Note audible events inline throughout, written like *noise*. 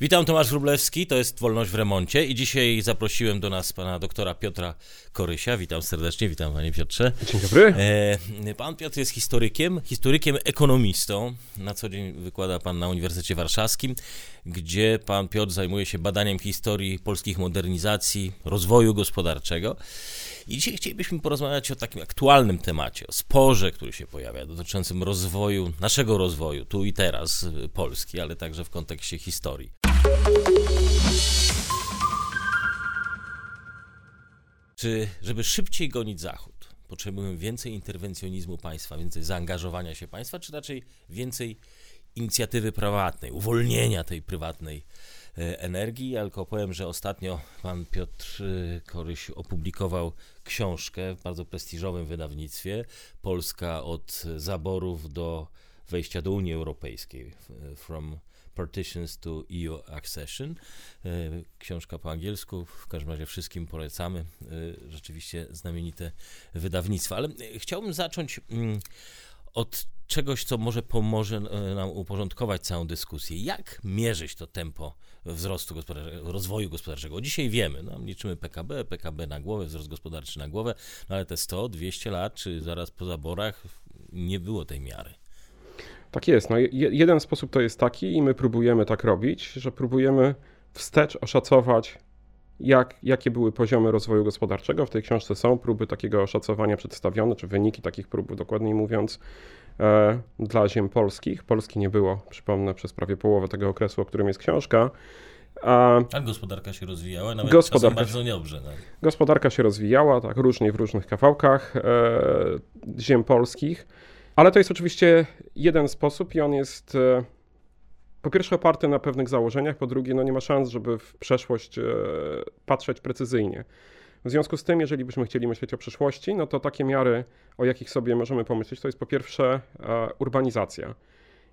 Witam, Tomasz Wróblewski, to jest Wolność w Remoncie i dzisiaj zaprosiłem do nas pana doktora Piotra Korysia. Witam serdecznie, witam panie Piotrze. Dzień dobry. E, pan Piotr jest historykiem, historykiem ekonomistą. Na co dzień wykłada pan na Uniwersytecie Warszawskim, gdzie pan Piotr zajmuje się badaniem historii polskich modernizacji, rozwoju gospodarczego. I dzisiaj chcielibyśmy porozmawiać o takim aktualnym temacie, o sporze, który się pojawia, dotyczącym rozwoju, naszego rozwoju, tu i teraz Polski, ale także w kontekście historii. Czy, żeby szybciej gonić Zachód, potrzebujemy więcej interwencjonizmu państwa, więcej zaangażowania się państwa, czy raczej więcej inicjatywy prywatnej, uwolnienia tej prywatnej e, energii? Ja tylko powiem, że ostatnio pan Piotr e, Koryś opublikował książkę w bardzo prestiżowym wydawnictwie Polska od zaborów do wejścia do Unii Europejskiej. From Partitions to EU Accession. E, książka po angielsku, w każdym razie wszystkim polecamy. E, rzeczywiście znamienite wydawnictwo. Ale e, chciałbym zacząć mm, od czegoś, co może pomoże nam uporządkować całą dyskusję. Jak mierzyć to tempo wzrostu gospodarczego, rozwoju gospodarczego? Dzisiaj wiemy, no, liczymy PKB, PKB na głowę, wzrost gospodarczy na głowę, no, ale te 100, 200 lat, czy zaraz po zaborach, nie było tej miary. Tak jest. No, jeden sposób to jest taki, i my próbujemy tak robić, że próbujemy wstecz oszacować, jak, jakie były poziomy rozwoju gospodarczego. W tej książce są próby takiego oszacowania przedstawione, czy wyniki takich prób, dokładniej mówiąc, e, dla ziem polskich. Polski nie było, przypomnę, przez prawie połowę tego okresu, o którym jest książka. A, A gospodarka się rozwijała, nawet gospodarka, bardzo niedobrze. Tak? Gospodarka się rozwijała, tak, różnie w różnych kawałkach e, ziem polskich. Ale to jest oczywiście jeden sposób i on jest e, po pierwsze oparty na pewnych założeniach, po drugie no nie ma szans, żeby w przeszłość e, patrzeć precyzyjnie. W związku z tym, jeżeli byśmy chcieli myśleć o przyszłości, no to takie miary, o jakich sobie możemy pomyśleć, to jest po pierwsze e, urbanizacja.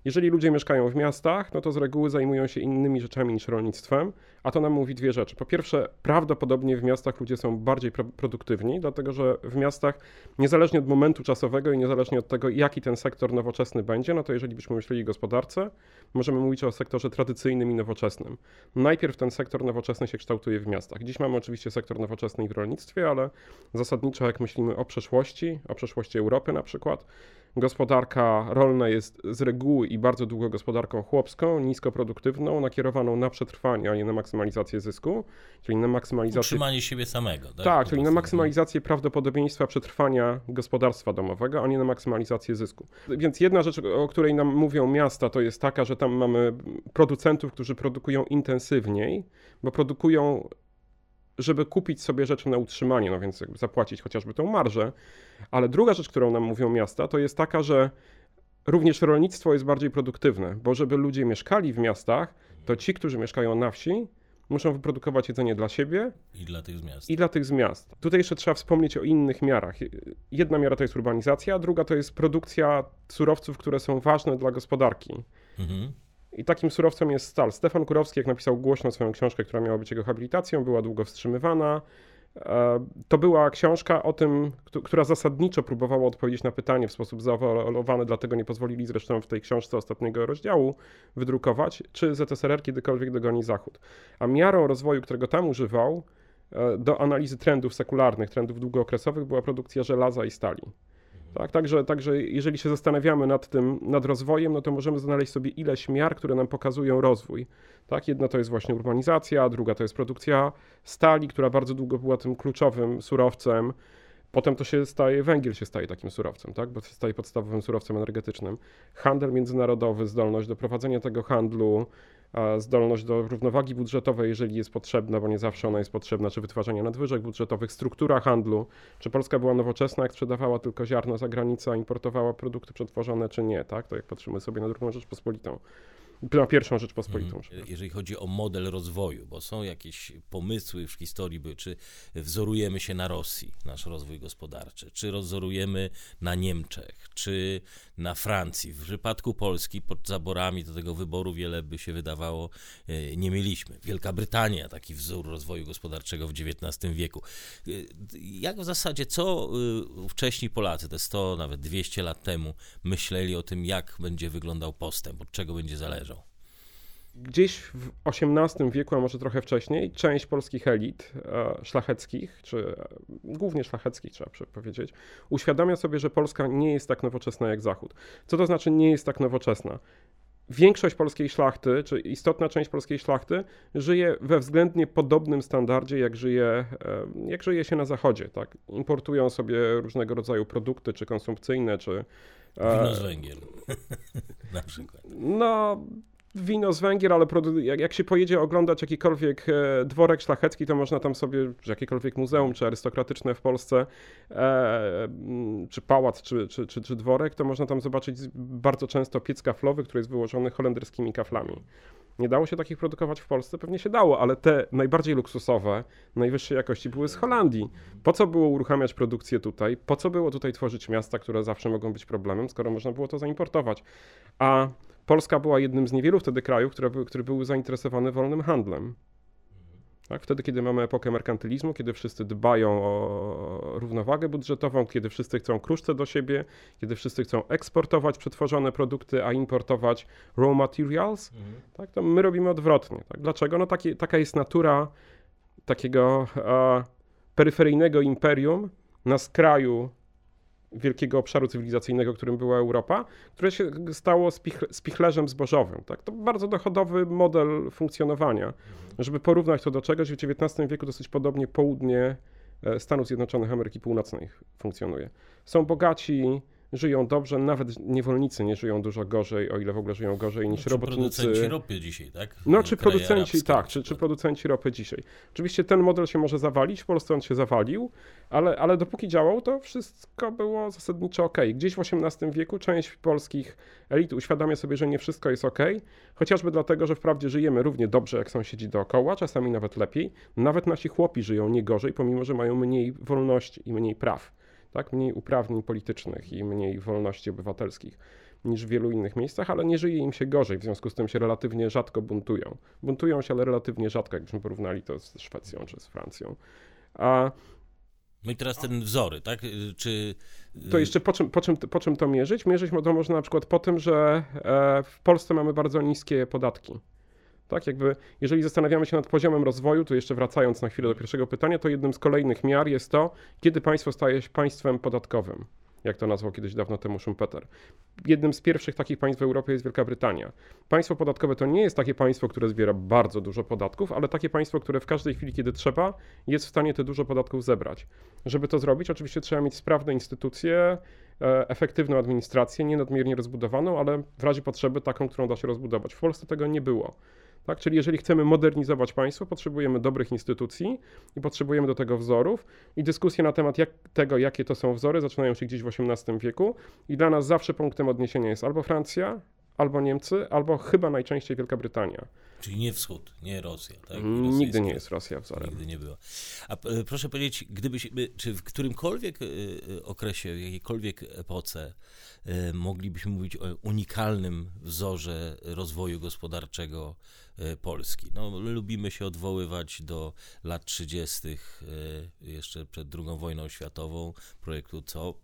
Jeżeli ludzie mieszkają w miastach, no to z reguły zajmują się innymi rzeczami niż rolnictwem, a to nam mówi dwie rzeczy. Po pierwsze, prawdopodobnie w miastach ludzie są bardziej produktywni, dlatego że w miastach, niezależnie od momentu czasowego i niezależnie od tego, jaki ten sektor nowoczesny będzie, no to jeżeli byśmy myśleli o gospodarce, możemy mówić o sektorze tradycyjnym i nowoczesnym. Najpierw ten sektor nowoczesny się kształtuje w miastach. Dziś mamy oczywiście sektor nowoczesny i w rolnictwie, ale zasadniczo jak myślimy o przeszłości, o przeszłości Europy na przykład, Gospodarka rolna jest z reguły i bardzo długo gospodarką chłopską, niskoproduktywną, nakierowaną na przetrwanie, a nie na maksymalizację zysku, czyli na maksymalizację... Utrzymanie siebie samego. Tak, tak czyli na maksymalizację prawdopodobieństwa przetrwania gospodarstwa domowego, a nie na maksymalizację zysku. Więc jedna rzecz, o której nam mówią miasta, to jest taka, że tam mamy producentów, którzy produkują intensywniej, bo produkują żeby kupić sobie rzeczy na utrzymanie, no więc zapłacić chociażby tą marżę. Ale druga rzecz, którą nam mówią miasta, to jest taka, że również rolnictwo jest bardziej produktywne, bo żeby ludzie mieszkali w miastach, to ci, którzy mieszkają na wsi, muszą wyprodukować jedzenie dla siebie i dla tych miast. I dla tych miast. Tutaj jeszcze trzeba wspomnieć o innych miarach. Jedna miara to jest urbanizacja, a druga to jest produkcja surowców, które są ważne dla gospodarki. Mhm. I takim surowcem jest stal. Stefan Kurowski, jak napisał głośno swoją książkę, która miała być jego habilitacją, była długo wstrzymywana. E, to była książka o tym, która zasadniczo próbowała odpowiedzieć na pytanie w sposób zaawalowany, dlatego nie pozwolili zresztą w tej książce ostatniego rozdziału wydrukować, czy ZSRR kiedykolwiek dogoni Zachód. A miarą rozwoju, którego tam używał e, do analizy trendów sekularnych, trendów długookresowych była produkcja żelaza i stali. Tak, także, także jeżeli się zastanawiamy nad tym, nad rozwojem, no to możemy znaleźć sobie ileś miar, które nam pokazują rozwój. Tak, jedna to jest właśnie urbanizacja, druga to jest produkcja stali, która bardzo długo była tym kluczowym surowcem. Potem to się staje, węgiel się staje takim surowcem, tak? bo się staje podstawowym surowcem energetycznym. Handel międzynarodowy, zdolność do prowadzenia tego handlu, zdolność do równowagi budżetowej, jeżeli jest potrzebna, bo nie zawsze ona jest potrzebna, czy wytwarzania nadwyżek budżetowych, struktura handlu, czy Polska była nowoczesna, jak sprzedawała tylko ziarno za granicę, importowała produkty przetworzone, czy nie, tak? To jak patrzymy sobie na drugą Rzeczpospolitą na pierwszą Rzeczpospolitą. Mhm. Jeżeli chodzi o model rozwoju, bo są jakieś pomysły w historii, by, czy wzorujemy się na Rosji, nasz rozwój gospodarczy, czy wzorujemy na Niemczech, czy na Francji. W przypadku Polski pod zaborami do tego wyboru wiele by się wydawało e, nie mieliśmy. Wielka Brytania, taki wzór rozwoju gospodarczego w XIX wieku. E, jak w zasadzie, co e, wcześniej Polacy, te 100, nawet 200 lat temu, myśleli o tym, jak będzie wyglądał postęp, od czego będzie zależał? Gdzieś w XVIII wieku, a może trochę wcześniej, część polskich elit e, szlacheckich, czy e, głównie szlacheckich trzeba powiedzieć, uświadamia sobie, że Polska nie jest tak nowoczesna jak Zachód. Co to znaczy nie jest tak nowoczesna? Większość polskiej szlachty, czy istotna część polskiej szlachty, żyje we względnie podobnym standardzie, jak żyje, e, jak żyje się na Zachodzie. Tak? Importują sobie różnego rodzaju produkty, czy konsumpcyjne, czy. Wino z Węgier, *laughs* na przykład. No, wino z Węgier, ale jak, jak się pojedzie oglądać jakikolwiek e, dworek szlachecki, to można tam sobie, jakiekolwiek muzeum, czy arystokratyczne w Polsce, e, czy pałac, czy, czy, czy, czy, dworek, to można tam zobaczyć bardzo często piec kaflowy, który jest wyłożony holenderskimi kaflami. Nie dało się takich produkować w Polsce? Pewnie się dało, ale te najbardziej luksusowe, najwyższej jakości były z Holandii. Po co było uruchamiać produkcję tutaj? Po co było tutaj tworzyć miasta, które zawsze mogą być problemem, skoro można było to zaimportować? A Polska była jednym z niewielu wtedy krajów, które, były, które były zainteresowane wolnym handlem. Tak, wtedy, kiedy mamy epokę merkantylizmu, kiedy wszyscy dbają o równowagę budżetową, kiedy wszyscy chcą kruszce do siebie, kiedy wszyscy chcą eksportować przetworzone produkty, a importować raw materials, mhm. tak, to my robimy odwrotnie. Tak? Dlaczego? No taki, taka jest natura takiego e, peryferyjnego imperium na skraju wielkiego obszaru cywilizacyjnego, którym była Europa, które się stało spichlerzem zbożowym. Tak? To bardzo dochodowy model funkcjonowania. Żeby porównać to do czegoś, w XIX wieku dosyć podobnie południe e, Stanów Zjednoczonych Ameryki Północnej funkcjonuje. Są bogaci, żyją dobrze, nawet niewolnicy nie żyją dużo gorzej, o ile w ogóle żyją gorzej niż no, robotnicy. producenci ropy dzisiaj, tak? No, czy producenci, tak, czy, czy producenci ropy dzisiaj. Oczywiście ten model się może zawalić, w Polsce on się zawalił, ale, ale dopóki działał, to wszystko było zasadniczo ok. Gdzieś w XVIII wieku część polskich elit uświadamia sobie, że nie wszystko jest ok, chociażby dlatego, że wprawdzie żyjemy równie dobrze jak sąsiedzi dookoła, czasami nawet lepiej. Nawet nasi chłopi żyją nie gorzej, pomimo, że mają mniej wolności i mniej praw tak? mniej uprawnień politycznych i mniej wolności obywatelskich niż w wielu innych miejscach, ale nie żyje im się gorzej, w związku z tym się relatywnie rzadko buntują. Buntują się, ale relatywnie rzadko, jakbyśmy porównali to z Szwecją czy z Francją. A no i teraz ten wzory, tak? Czy... To jeszcze po czym, po, czym, po czym to mierzyć? Mierzyć to można na przykład po tym, że e, w Polsce mamy bardzo niskie podatki. Tak, jakby jeżeli zastanawiamy się nad poziomem rozwoju, to jeszcze wracając na chwilę do pierwszego pytania, to jednym z kolejnych miar jest to, kiedy państwo staje się państwem podatkowym, jak to nazwał kiedyś dawno temu Schumpeter. Jednym z pierwszych takich państw w Europie jest Wielka Brytania. Państwo podatkowe to nie jest takie państwo, które zbiera bardzo dużo podatków, ale takie państwo, które w każdej chwili, kiedy trzeba, jest w stanie te dużo podatków zebrać. Żeby to zrobić, oczywiście trzeba mieć sprawne instytucje, e, efektywną administrację, nie nadmiernie rozbudowaną, ale w razie potrzeby taką, którą da się rozbudować. W Polsce tego nie było. Tak? Czyli jeżeli chcemy modernizować państwo, potrzebujemy dobrych instytucji i potrzebujemy do tego wzorów. I dyskusje na temat jak, tego, jakie to są wzory, zaczynają się gdzieś w XVIII wieku. I dla nas zawsze punktem odniesienia jest albo Francja, albo Niemcy, albo chyba najczęściej Wielka Brytania. Czyli nie wschód, nie Rosja. Tak? Nigdy nie jest Rosja wzorem. Nigdy nie była. A proszę powiedzieć, gdybyśmy, czy w którymkolwiek e, e, okresie, w jakiejkolwiek epoce moglibyśmy mówić o unikalnym wzorze rozwoju gospodarczego Polski. No, lubimy się odwoływać do lat 30., jeszcze przed II wojną światową, projektu COP E,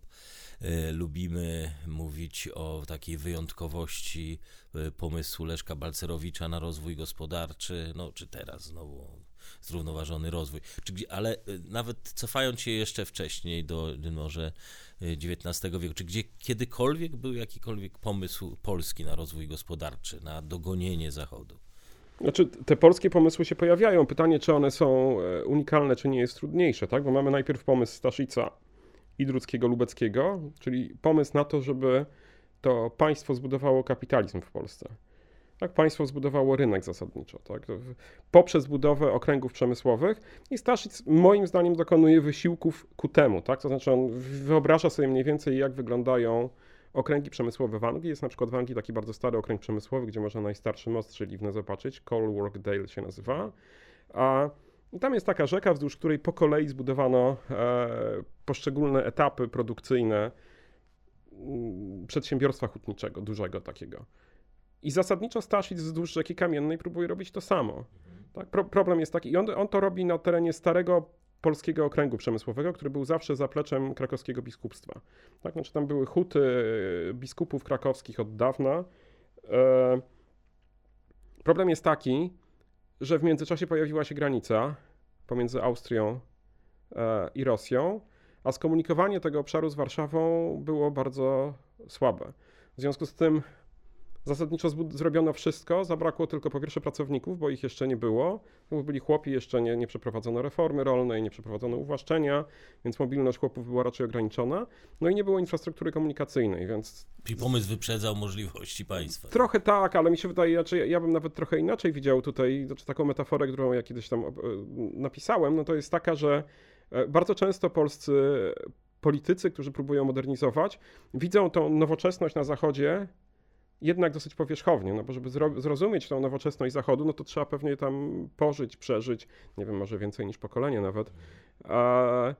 lubimy mówić o takiej wyjątkowości e, pomysłu Leszka Balcerowicza na rozwój gospodarczy, no czy teraz znowu zrównoważony rozwój. Ale e, nawet cofając się jeszcze wcześniej do może XIX wieku, czy gdzie kiedykolwiek był jakikolwiek pomysł polski na rozwój gospodarczy, na dogonienie Zachodu? Znaczy, te polskie pomysły się pojawiają. Pytanie, czy one są unikalne, czy nie jest trudniejsze, tak? Bo mamy najpierw pomysł Staszica, Idruckiego Lubeckiego, czyli pomysł na to, żeby to państwo zbudowało kapitalizm w Polsce. Tak, państwo zbudowało rynek zasadniczo, tak, poprzez budowę okręgów przemysłowych i Staszic moim zdaniem dokonuje wysiłków ku temu, tak, to znaczy on wyobraża sobie mniej więcej jak wyglądają okręgi przemysłowe w Anglii. Jest na przykład w Anglii taki bardzo stary okręg przemysłowy, gdzie można najstarszy most żeliwny zobaczyć, Colworkdale się nazywa, a i tam jest taka rzeka, wzdłuż której po kolei zbudowano e, poszczególne etapy produkcyjne mm, przedsiębiorstwa hutniczego, dużego takiego. I zasadniczo Staszic wzdłuż rzeki Kamiennej próbuje robić to samo. Tak? Pro, problem jest taki, i on, on to robi na terenie starego polskiego okręgu przemysłowego, który był zawsze zapleczem krakowskiego biskupstwa. Tak? Znaczy tam były huty biskupów krakowskich od dawna. E, Problem jest taki, że w międzyczasie pojawiła się granica pomiędzy Austrią e, i Rosją, a skomunikowanie tego obszaru z Warszawą było bardzo słabe. W związku z tym Zasadniczo zrobiono wszystko, zabrakło tylko po pierwsze pracowników, bo ich jeszcze nie było. Byli chłopi, jeszcze nie, nie przeprowadzono reformy rolnej, nie przeprowadzono uwłaszczenia, więc mobilność chłopów była raczej ograniczona. No i nie było infrastruktury komunikacyjnej, więc... Czyli pomysł wyprzedzał możliwości państwa. Trochę tak, ale mi się wydaje, znaczy ja bym nawet trochę inaczej widział tutaj, znaczy taką metaforę, którą ja kiedyś tam e, napisałem, no to jest taka, że e, bardzo często polscy politycy, którzy próbują modernizować, widzą tą nowoczesność na Zachodzie jednak dosyć powierzchownie, no bo żeby zrozumieć tą nowoczesność Zachodu, no to trzeba pewnie tam pożyć, przeżyć, nie wiem, może więcej niż pokolenie nawet. A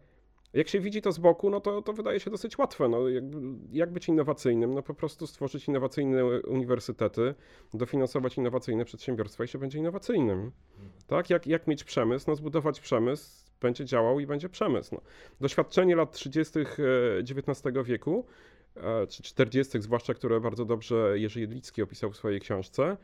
jak się widzi to z boku, no to, to wydaje się dosyć łatwe. No, jak, jak być innowacyjnym? No po prostu stworzyć innowacyjne uniwersytety, dofinansować innowacyjne przedsiębiorstwa i się będzie innowacyjnym. Tak? Jak, jak mieć przemysł? No zbudować przemysł, będzie działał i będzie przemysł. No. Doświadczenie lat 30. XIX e, wieku czy 40., zwłaszcza które bardzo dobrze Jerzy Jedlicki opisał w swojej książce,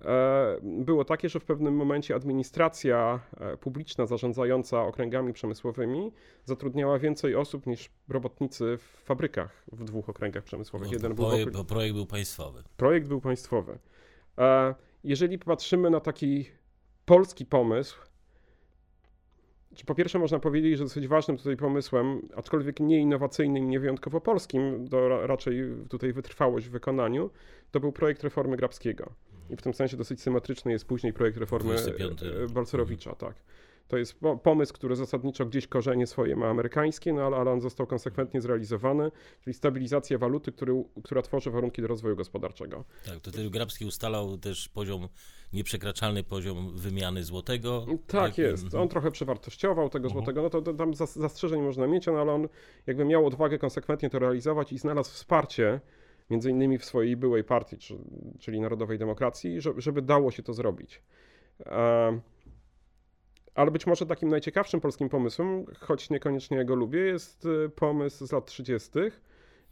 e, było takie, że w pewnym momencie administracja e, publiczna zarządzająca okręgami przemysłowymi zatrudniała więcej osób niż robotnicy w fabrykach w dwóch okręgach przemysłowych. Bo, Jeden projekt, był... bo projekt był państwowy. Projekt był państwowy. Jeżeli popatrzymy na taki polski pomysł, po pierwsze można powiedzieć, że dosyć ważnym tutaj pomysłem, aczkolwiek nie innowacyjnym, nie wyjątkowo polskim, to raczej tutaj wytrwałość w wykonaniu, to był projekt reformy Grabskiego. I w tym sensie dosyć symetryczny jest później projekt reformy e, Balcerowicza, tak. To jest pomysł, który zasadniczo gdzieś korzenie swoje ma amerykańskie, no ale, ale on został konsekwentnie zrealizowany, czyli stabilizacja waluty, który, która tworzy warunki do rozwoju gospodarczego. Tak, to wtedy Grabski ustalał też poziom, nieprzekraczalny poziom wymiany złotego. Tak, tak jest. On trochę przewartościował tego mhm. złotego, no to, to tam zastrzeżeń można mieć, no ale on jakby miał odwagę konsekwentnie to realizować i znalazł wsparcie między innymi w swojej byłej partii, czyli Narodowej Demokracji, żeby dało się to zrobić. Ale być może takim najciekawszym polskim pomysłem, choć niekoniecznie go lubię, jest y, pomysł z lat 30.,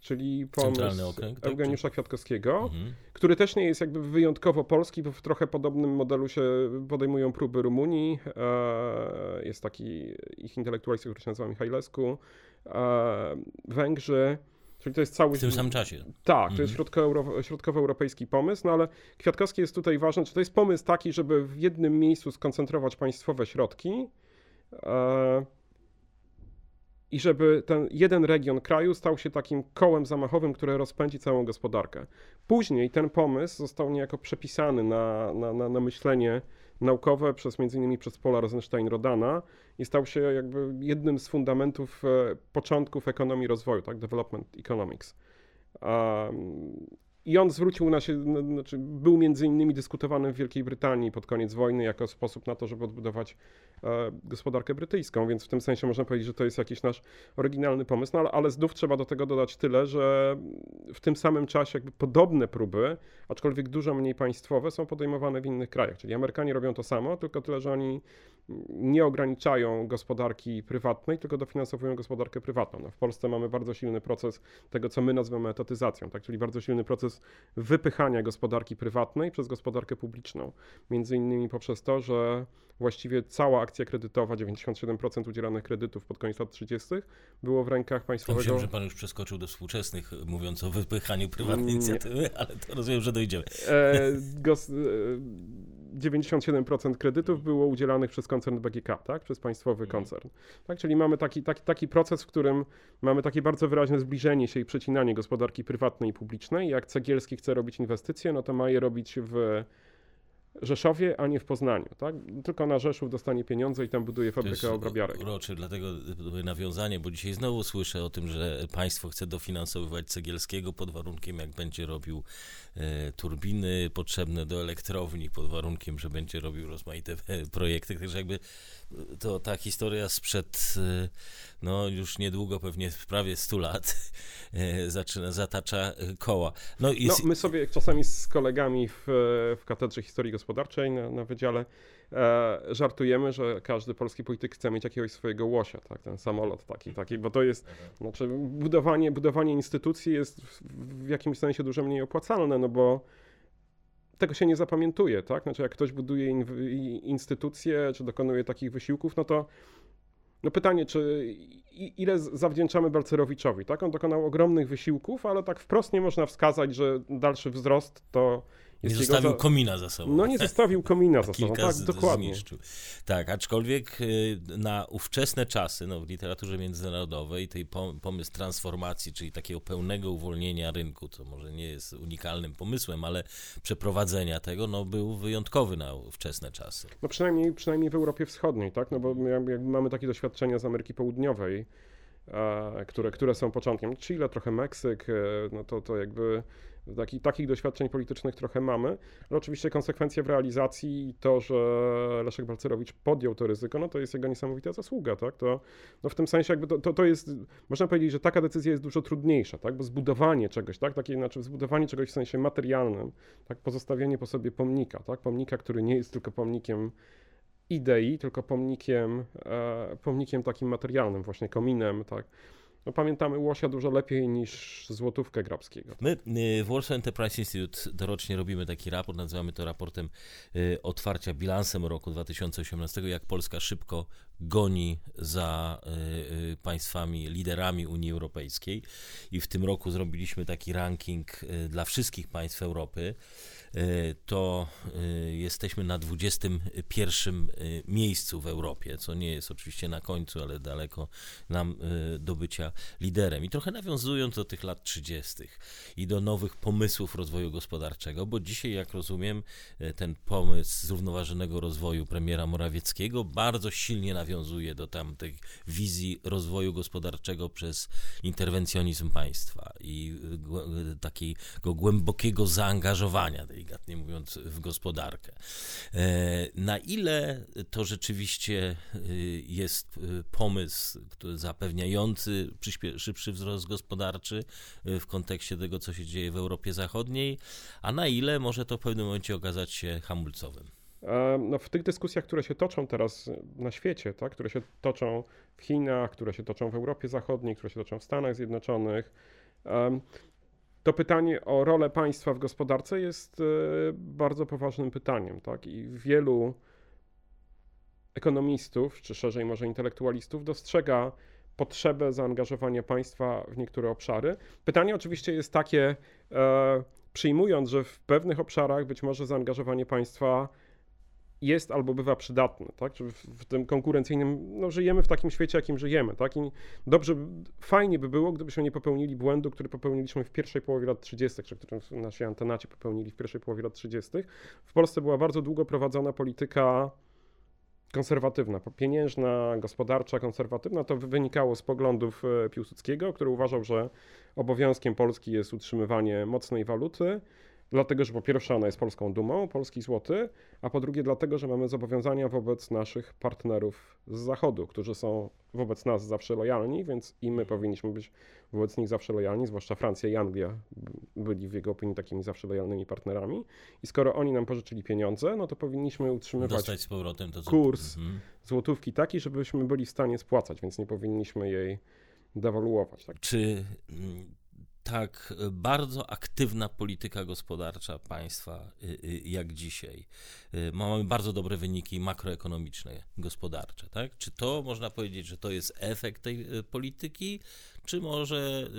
czyli pomysł okręg, tak? Eugeniusza Kwiatkowskiego, mhm. który też nie jest jakby wyjątkowo polski, bo w trochę podobnym modelu się podejmują próby Rumunii. E, jest taki ich intelektualista, który się nazywa Michajlesku, e, Węgrzy. Czyli to jest cały... W tym samym czasie. Tak, to jest mhm. środkowoeuropejski pomysł, no ale Kwiatkowski jest tutaj ważny, czy to jest pomysł taki, żeby w jednym miejscu skoncentrować państwowe środki e, i żeby ten jeden region kraju stał się takim kołem zamachowym, które rozpędzi całą gospodarkę. Później ten pomysł został niejako przepisany na, na, na, na myślenie naukowe przez innymi przez Paula Rosenstein-Rodana i stał się jakby jednym z fundamentów e, początków ekonomii rozwoju, tak, development economics. I on zwrócił na się, znaczy był między innymi dyskutowany w Wielkiej Brytanii pod koniec wojny jako sposób na to, żeby odbudować gospodarkę brytyjską, więc w tym sensie można powiedzieć, że to jest jakiś nasz oryginalny pomysł, no ale, ale znów trzeba do tego dodać tyle, że w tym samym czasie jakby podobne próby, aczkolwiek dużo mniej państwowe, są podejmowane w innych krajach, czyli Amerykanie robią to samo, tylko tyle, że oni nie ograniczają gospodarki prywatnej, tylko dofinansowują gospodarkę prywatną. No, w Polsce mamy bardzo silny proces tego, co my nazywamy etatyzacją, tak? czyli bardzo silny proces wypychania gospodarki prywatnej przez gospodarkę publiczną. Między innymi poprzez to, że właściwie cała akcja kredytowa, 97% udzielanych kredytów pod koniec lat 30. było w rękach państwowego... Myślałem, że pan już przeskoczył do współczesnych, mówiąc o wypychaniu prywatnej inicjatywy, ale to rozumiem, że dojdziemy. E, *laughs* gos, e, 97% kredytów było udzielanych przez koncern BGK, tak? przez państwowy mhm. koncern. Tak? Czyli mamy taki, taki, taki proces, w którym mamy takie bardzo wyraźne zbliżenie się i przecinanie gospodarki prywatnej i publicznej. Jak Cegielski chce robić inwestycje, no to ma je robić w Rzeszowie, a nie w Poznaniu. Tak? Tylko na Rzeszów dostanie pieniądze i tam buduje fabrykę obrabiarek. Uroczy, dlatego nawiązanie, bo dzisiaj znowu słyszę o tym, że państwo chce dofinansowywać Cegielskiego pod warunkiem, jak będzie robił e, turbiny potrzebne do elektrowni, pod warunkiem, że będzie robił rozmaite e, *laughs* projekty. Także jakby to ta historia sprzed e, no już niedługo, pewnie prawie 100 lat, *laughs* e, zaczyna, zatacza e, koła. No, jest... no my sobie czasami z kolegami w, w Katedrze Historii Gospodarczej na, na wydziale e, żartujemy, że każdy polski polityk chce mieć jakiegoś swojego łosia, tak, ten samolot taki, taki bo to jest, znaczy budowanie, budowanie instytucji jest w, w jakimś sensie dużo mniej opłacalne, no bo tego się nie zapamiętuje, tak? Znaczy, jak ktoś buduje instytucje, czy dokonuje takich wysiłków, no to no pytanie, czy ile zawdzięczamy Balcerowiczowi, tak? On dokonał ogromnych wysiłków, ale tak wprost nie można wskazać, że dalszy wzrost to nie zostawił za... komina za sobą. No nie zostawił komina za *laughs* sobą, tak, dokładnie. Zniszczył. Tak, aczkolwiek y, na ówczesne czasy, no w literaturze międzynarodowej, tej pomysł transformacji, czyli takiego pełnego uwolnienia rynku, to może nie jest unikalnym pomysłem, ale przeprowadzenia tego, no był wyjątkowy na ówczesne czasy. No przynajmniej, przynajmniej w Europie Wschodniej, tak, no bo jak mamy takie doświadczenia z Ameryki Południowej, e, które, które są początkiem. Chile, trochę Meksyk, e, no to, to jakby Taki, takich doświadczeń politycznych trochę mamy, ale oczywiście konsekwencje w realizacji i to, że Leszek Balcerowicz podjął to ryzyko, no to jest jego niesamowita zasługa, tak? To, no w tym sensie jakby to, to, to jest, można powiedzieć, że taka decyzja jest dużo trudniejsza, tak? Bo zbudowanie czegoś, tak? Takie, znaczy zbudowanie czegoś w sensie materialnym, tak? Pozostawienie po sobie pomnika, tak? Pomnika, który nie jest tylko pomnikiem idei, tylko pomnikiem, e, pomnikiem takim materialnym, właśnie kominem, tak? No, pamiętamy Łosia dużo lepiej niż złotówkę Grabskiego. My y, w Warsaw Enterprise Institute dorocznie robimy taki raport, nazywamy to raportem y, otwarcia bilansem roku 2018, jak Polska szybko goni za y, państwami, liderami Unii Europejskiej i w tym roku zrobiliśmy taki ranking dla wszystkich państw Europy. E, to e, jesteśmy na 21 e, miejscu w Europie, co nie jest oczywiście na końcu, ale daleko nam do bycia liderem. I trochę nawiązując do tych lat 30. i do nowych pomysłów rozwoju gospodarczego, bo dzisiaj, jak rozumiem, ten pomysł zrównoważonego rozwoju premiera Morawieckiego bardzo silnie nawiązuje do tamtej wizji rozwoju gospodarczego przez interwencjonizm państwa i takiego głębokiego zaangażowania tej delikatnie mówiąc, w gospodarkę. E, na ile to rzeczywiście e, jest e, pomysł zapewniający szybszy wzrost gospodarczy w kontekście tego, co się dzieje w Europie Zachodniej, a na ile może to w pewnym momencie okazać się hamulcowym? No, w tych dyskusjach, które się toczą teraz na świecie, tak, które się toczą w Chinach, które się toczą w Europie Zachodniej, które się toczą w Stanach Zjednoczonych, to pytanie o rolę państwa w gospodarce jest e, bardzo poważnym pytaniem, tak? I wielu ekonomistów, czy szerzej może intelektualistów, dostrzega potrzebę zaangażowania państwa w niektóre obszary. Pytanie oczywiście jest takie, e, przyjmując, że w pewnych obszarach być może zaangażowanie państwa jest albo bywa przydatny, tak? W, tym konkurencyjnym, no żyjemy w takim świecie, jakim żyjemy, tak? I dobrze, fajnie by było, gdybyśmy nie popełnili błędu, który popełniliśmy w pierwszej połowie lat 30., czy który nasi antenaci popełnili w pierwszej połowie lat 30. W Polsce była bardzo długo prowadzona polityka konserwatywna, pieniężna, gospodarcza, konserwatywna, to wynikało z poglądów e, Piłsudskiego, który uważał, że obowiązkiem Polski jest utrzymywanie mocnej waluty, Dlatego, że po pierwsze ona jest polską dumą, polski złoty, a po drugie dlatego, że mamy zobowiązania wobec naszych partnerów z Zachodu, którzy są wobec nas zawsze lojalni, więc i my powinniśmy być wobec nich zawsze lojalni, zwłaszcza Francja i Anglia byli w jego opinii takimi zawsze lojalnymi partnerami. I skoro oni nam pożyczyli pieniądze, no to powinniśmy utrzymywać to, kurs mhm. złotówki taki, żebyśmy byli w stanie spłacać, więc nie powinniśmy jej dewaluować. Tak? Czy mm, tak bardzo aktywna polityka gospodarcza państwa y, y, jak dzisiaj. Y, mamy bardzo dobre wyniki makroekonomiczne, gospodarcze. Tak? Czy to można powiedzieć, że to jest efekt tej polityki, czy może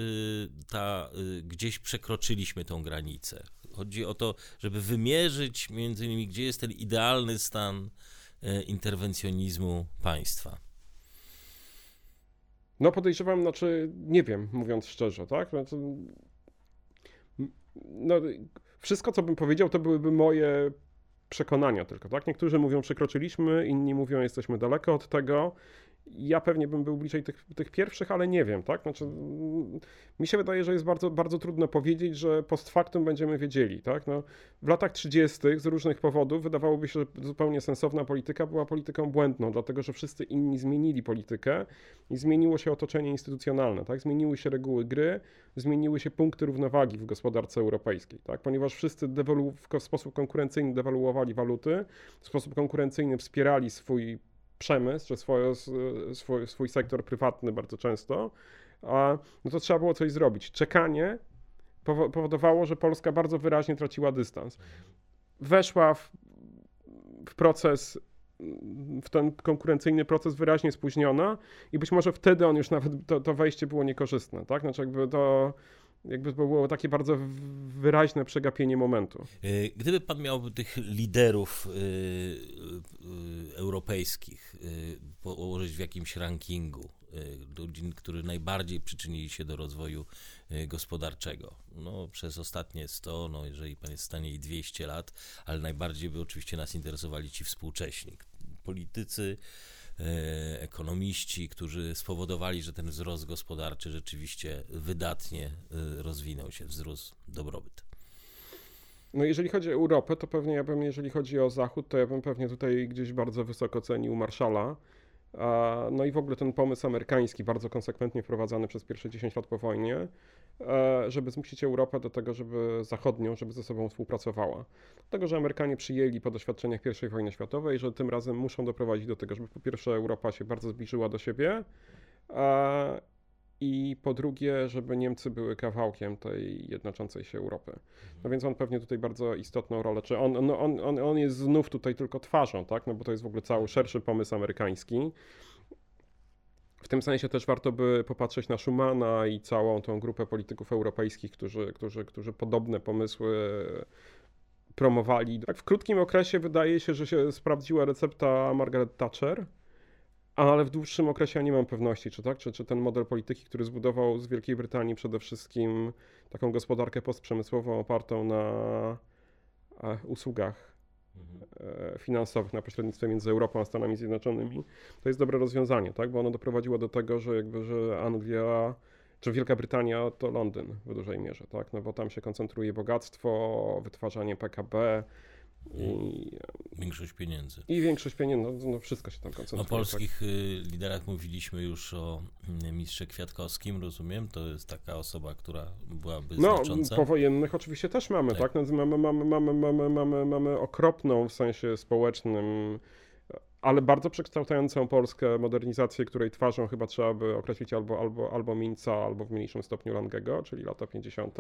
ta, gdzieś przekroczyliśmy tą granicę? Chodzi o to, żeby wymierzyć między innymi, gdzie jest ten idealny stan interwencjonizmu państwa. No podejrzewam, znaczy nie wiem, mówiąc szczerze, tak? Znaczy, no, wszystko, co bym powiedział, to byłyby moje przekonania tylko, tak? Niektórzy mówią przekroczyliśmy, inni mówią jesteśmy daleko od tego ja pewnie bym był bliżej tych, tych pierwszych, ale nie wiem, tak? Znaczy, mi się wydaje, że jest bardzo, bardzo trudno powiedzieć, że post factum będziemy wiedzieli, tak? No, w latach 30. z różnych powodów wydawałoby się, że zupełnie sensowna polityka była polityką błędną, dlatego że wszyscy inni zmienili politykę i zmieniło się otoczenie instytucjonalne, tak? Zmieniły się reguły gry, zmieniły się punkty równowagi w gospodarce europejskiej, tak? Ponieważ wszyscy w sposób konkurencyjny dewaluowali waluty, w sposób konkurencyjny wspierali swój przemysł, czy swoje, swój, swój sektor prywatny bardzo często, no to trzeba było coś zrobić. Czekanie powodowało, że Polska bardzo wyraźnie traciła dystans. weszła w, w proces w ten konkurencyjny proces wyraźnie spóźniona i być może wtedy on już nawet, to, to wejście było niekorzystne, tak? Znaczy jakby to jakby było takie bardzo wyraźne przegapienie momentu. E, gdyby pan miał tych liderów y, y, europejskich położyć w jakimś rankingu, ludzi, którzy najbardziej przyczynili się do rozwoju gospodarczego. No, przez ostatnie 100, no, jeżeli pan jest w stanie i 200 lat, ale najbardziej by oczywiście nas interesowali ci współcześni politycy, E, ekonomiści, którzy spowodowali, że ten wzrost gospodarczy rzeczywiście wydatnie e, rozwinął się, wzrósł dobrobyt. No jeżeli chodzi o Europę, to pewnie ja bym, jeżeli chodzi o Zachód, to ja bym pewnie tutaj gdzieś bardzo wysoko cenił Marszala. No i w ogóle ten pomysł amerykański, bardzo konsekwentnie wprowadzany przez pierwsze 10 lat po wojnie, E, żeby zmusić Europę do tego, żeby zachodnią, żeby ze sobą współpracowała. Dlatego, że Amerykanie przyjęli po doświadczeniach I wojny światowej, że tym razem muszą doprowadzić do tego, żeby po pierwsze Europa się bardzo zbliżyła do siebie i po drugie, żeby Niemcy były kawałkiem tej jednoczącej się Europy. No więc on pewnie tutaj bardzo istotną rolę, czy on, no on, on, on jest znów tutaj tylko twarzą, tak, no bo to jest w ogóle cały szerszy pomysł amerykański, w tym sensie też warto by popatrzeć na Schumana i całą tą grupę polityków europejskich, którzy, którzy, którzy podobne pomysły promowali. Tak w krótkim okresie wydaje się, że się sprawdziła recepta Margaret Thatcher, ale w dłuższym okresie ja nie mam pewności, czy tak, czy, czy ten model polityki, który zbudował z Wielkiej Brytanii przede wszystkim taką gospodarkę postprzemysłową opartą na e, usługach finansowych na pośrednictwie między Europą a Stanami Zjednoczonymi, to jest dobre rozwiązanie, tak? bo ono doprowadziło do tego, że jakby, że Anglia czy Wielka Brytania to Londyn w dużej mierze, tak? no bo tam się koncentruje bogactwo, wytwarzanie PKB, i, większość pieniędzy. I większość pieniędzy, no, no wszystko się tam koncentruje. O polskich tak? Y, liderach mówiliśmy już o mm, mistrze Kwiatkowskim, rozumiem? To jest taka osoba, która byłaby no, znacząca. No, powojennych oczywiście też mamy, tak? tak? No, mamy, mamy, mamy, mamy, mamy, mamy okropną w sensie społecznym ale bardzo przekształcającą Polskę modernizację, której twarzą chyba trzeba by określić albo, albo, albo Minca, albo w mniejszym stopniu Langego, czyli lata 50.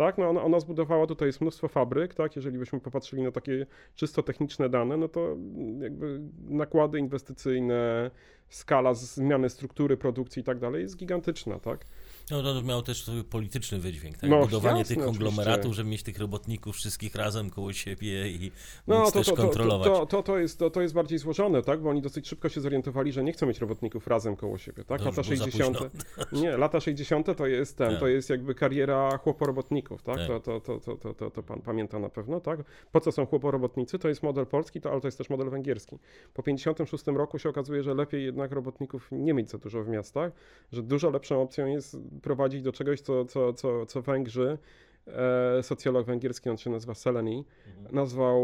Tak, no ona, ona zbudowała, tutaj jest mnóstwo fabryk, tak, jeżeli byśmy popatrzyli na takie czysto techniczne dane, no to jakby nakłady inwestycyjne, skala zmiany struktury produkcji i tak dalej jest gigantyczna, tak. No to miało też polityczny wydźwięk, tak? No, Budowanie jasne, tych konglomeratów, oczywiście. żeby mieć tych robotników wszystkich razem koło siebie i no, to, też to, kontrolować. To, to, to, jest, to, to jest bardziej złożone, tak? Bo oni dosyć szybko się zorientowali, że nie chcą mieć robotników razem koło siebie, tak? Lata 60. *laughs* Nie, lata 60. to jest ten, tak. to jest jakby kariera chłoporobotników, tak? tak. To, to, to, to, to, to, to pan pamięta na pewno, tak? Po co są chłoporobotnicy? To jest model polski, to, ale to jest też model węgierski. Po 56 roku się okazuje, że lepiej jednak robotników nie mieć za dużo w miastach, że dużo lepszą opcją jest prowadzić do czegoś, co, co, co, co Węgrzy, e, socjolog węgierski, on się nazywa Seleni, mhm. nazwał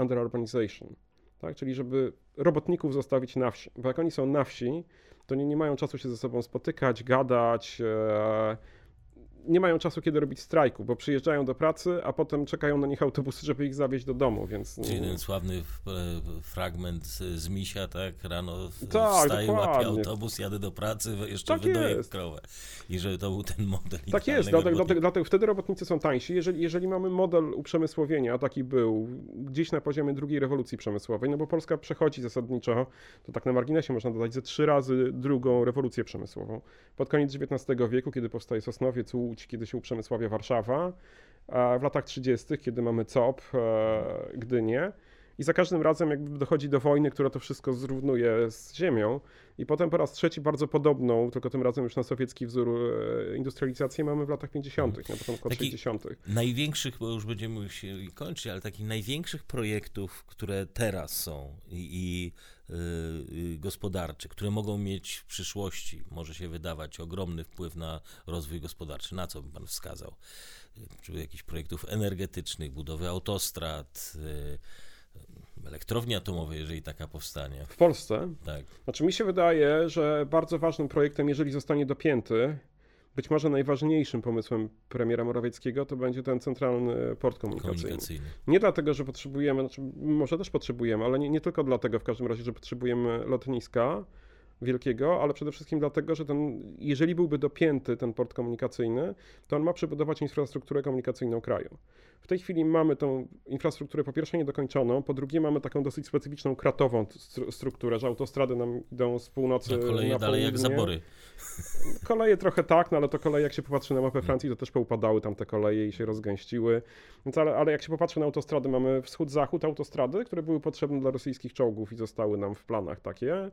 underurbanization. Tak? Czyli żeby robotników zostawić na wsi. Bo jak oni są na wsi, to nie, nie mają czasu się ze sobą spotykać, gadać, e, nie mają czasu, kiedy robić strajku, bo przyjeżdżają do pracy, a potem czekają na nich autobusy, żeby ich zawieźć do domu, więc... Czyli ten sławny fragment z Misia, tak? Rano tak, wstaję, łapię autobus, jadę do pracy, jeszcze tak wydaję jest. krowę. I żeby to był ten model. Tak jest, dlatego, dlatego, dlatego wtedy robotnicy są tańsi. Jeżeli, jeżeli mamy model uprzemysłowienia, a taki był gdzieś na poziomie drugiej rewolucji przemysłowej, no bo Polska przechodzi zasadniczo, to tak na marginesie można dodać, ze trzy razy drugą rewolucję przemysłową. Pod koniec XIX wieku, kiedy powstaje Sosnowiec, Łódź, kiedy się uprzemysławia Warszawa, w latach 30., kiedy mamy COP, e, Gdynię. I za każdym razem jakby dochodzi do wojny, która to wszystko zrównuje z ziemią. I potem po raz trzeci bardzo podobną, tylko tym razem już na sowiecki wzór e, industrializację mamy w latach 50., na początku lat 60. Największych, bo już będziemy się kończyć, ale takich największych projektów, które teraz są i, i yy, gospodarcze, które mogą mieć w przyszłości, może się wydawać, ogromny wpływ na rozwój gospodarczy. Na co by pan wskazał? Czy jakichś projektów energetycznych, budowy autostrad, yy, elektrowni atomowej, jeżeli taka powstanie. W Polsce? Tak. Znaczy mi się wydaje, że bardzo ważnym projektem, jeżeli zostanie dopięty, być może najważniejszym pomysłem premiera Morawieckiego to będzie ten centralny port komunikacyjny. komunikacyjny. Nie dlatego, że potrzebujemy, znaczy może też potrzebujemy, ale nie, nie tylko dlatego w każdym razie, że potrzebujemy lotniska, wielkiego, ale przede wszystkim dlatego, że ten, jeżeli byłby dopięty ten port komunikacyjny, to on ma przebudować infrastrukturę komunikacyjną kraju. W tej chwili mamy tą infrastrukturę po pierwsze niedokończoną, po drugie mamy taką dosyć specyficzną kratową strukturę, że autostrady nam idą z północy na koleje na dalej jak zabory. Koleje trochę tak, no ale to koleje, jak się popatrzy na mapę Francji, to też poupadały tam te koleje i się rozgęściły. Więc ale, ale jak się popatrzy na autostrady, mamy wschód-zachód autostrady, które były potrzebne dla rosyjskich czołgów i zostały nam w planach takie.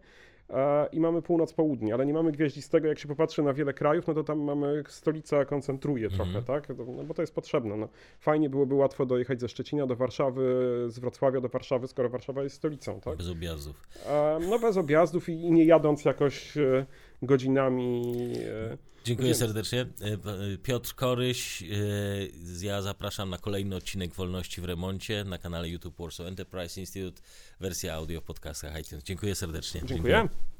I mamy północ-południe, ale nie mamy gwieździstego. Jak się popatrzy na wiele krajów, no to tam mamy stolica koncentruje trochę, mm. tak? No bo to jest potrzebne. No. Fajnie byłoby łatwo dojechać ze Szczecina do Warszawy, z Wrocławia do Warszawy, skoro Warszawa jest stolicą, tak? Bez objazdów. No bez objazdów i, i nie jadąc jakoś e, godzinami. Dziękuję Więc... serdecznie. Piotr Koryś, ja zapraszam na kolejny odcinek Wolności w Remoncie na kanale YouTube Warsaw Enterprise Institute, wersja audio w podcastach iTunes. Dziękuję serdecznie. Dziękuję. Dziękuję.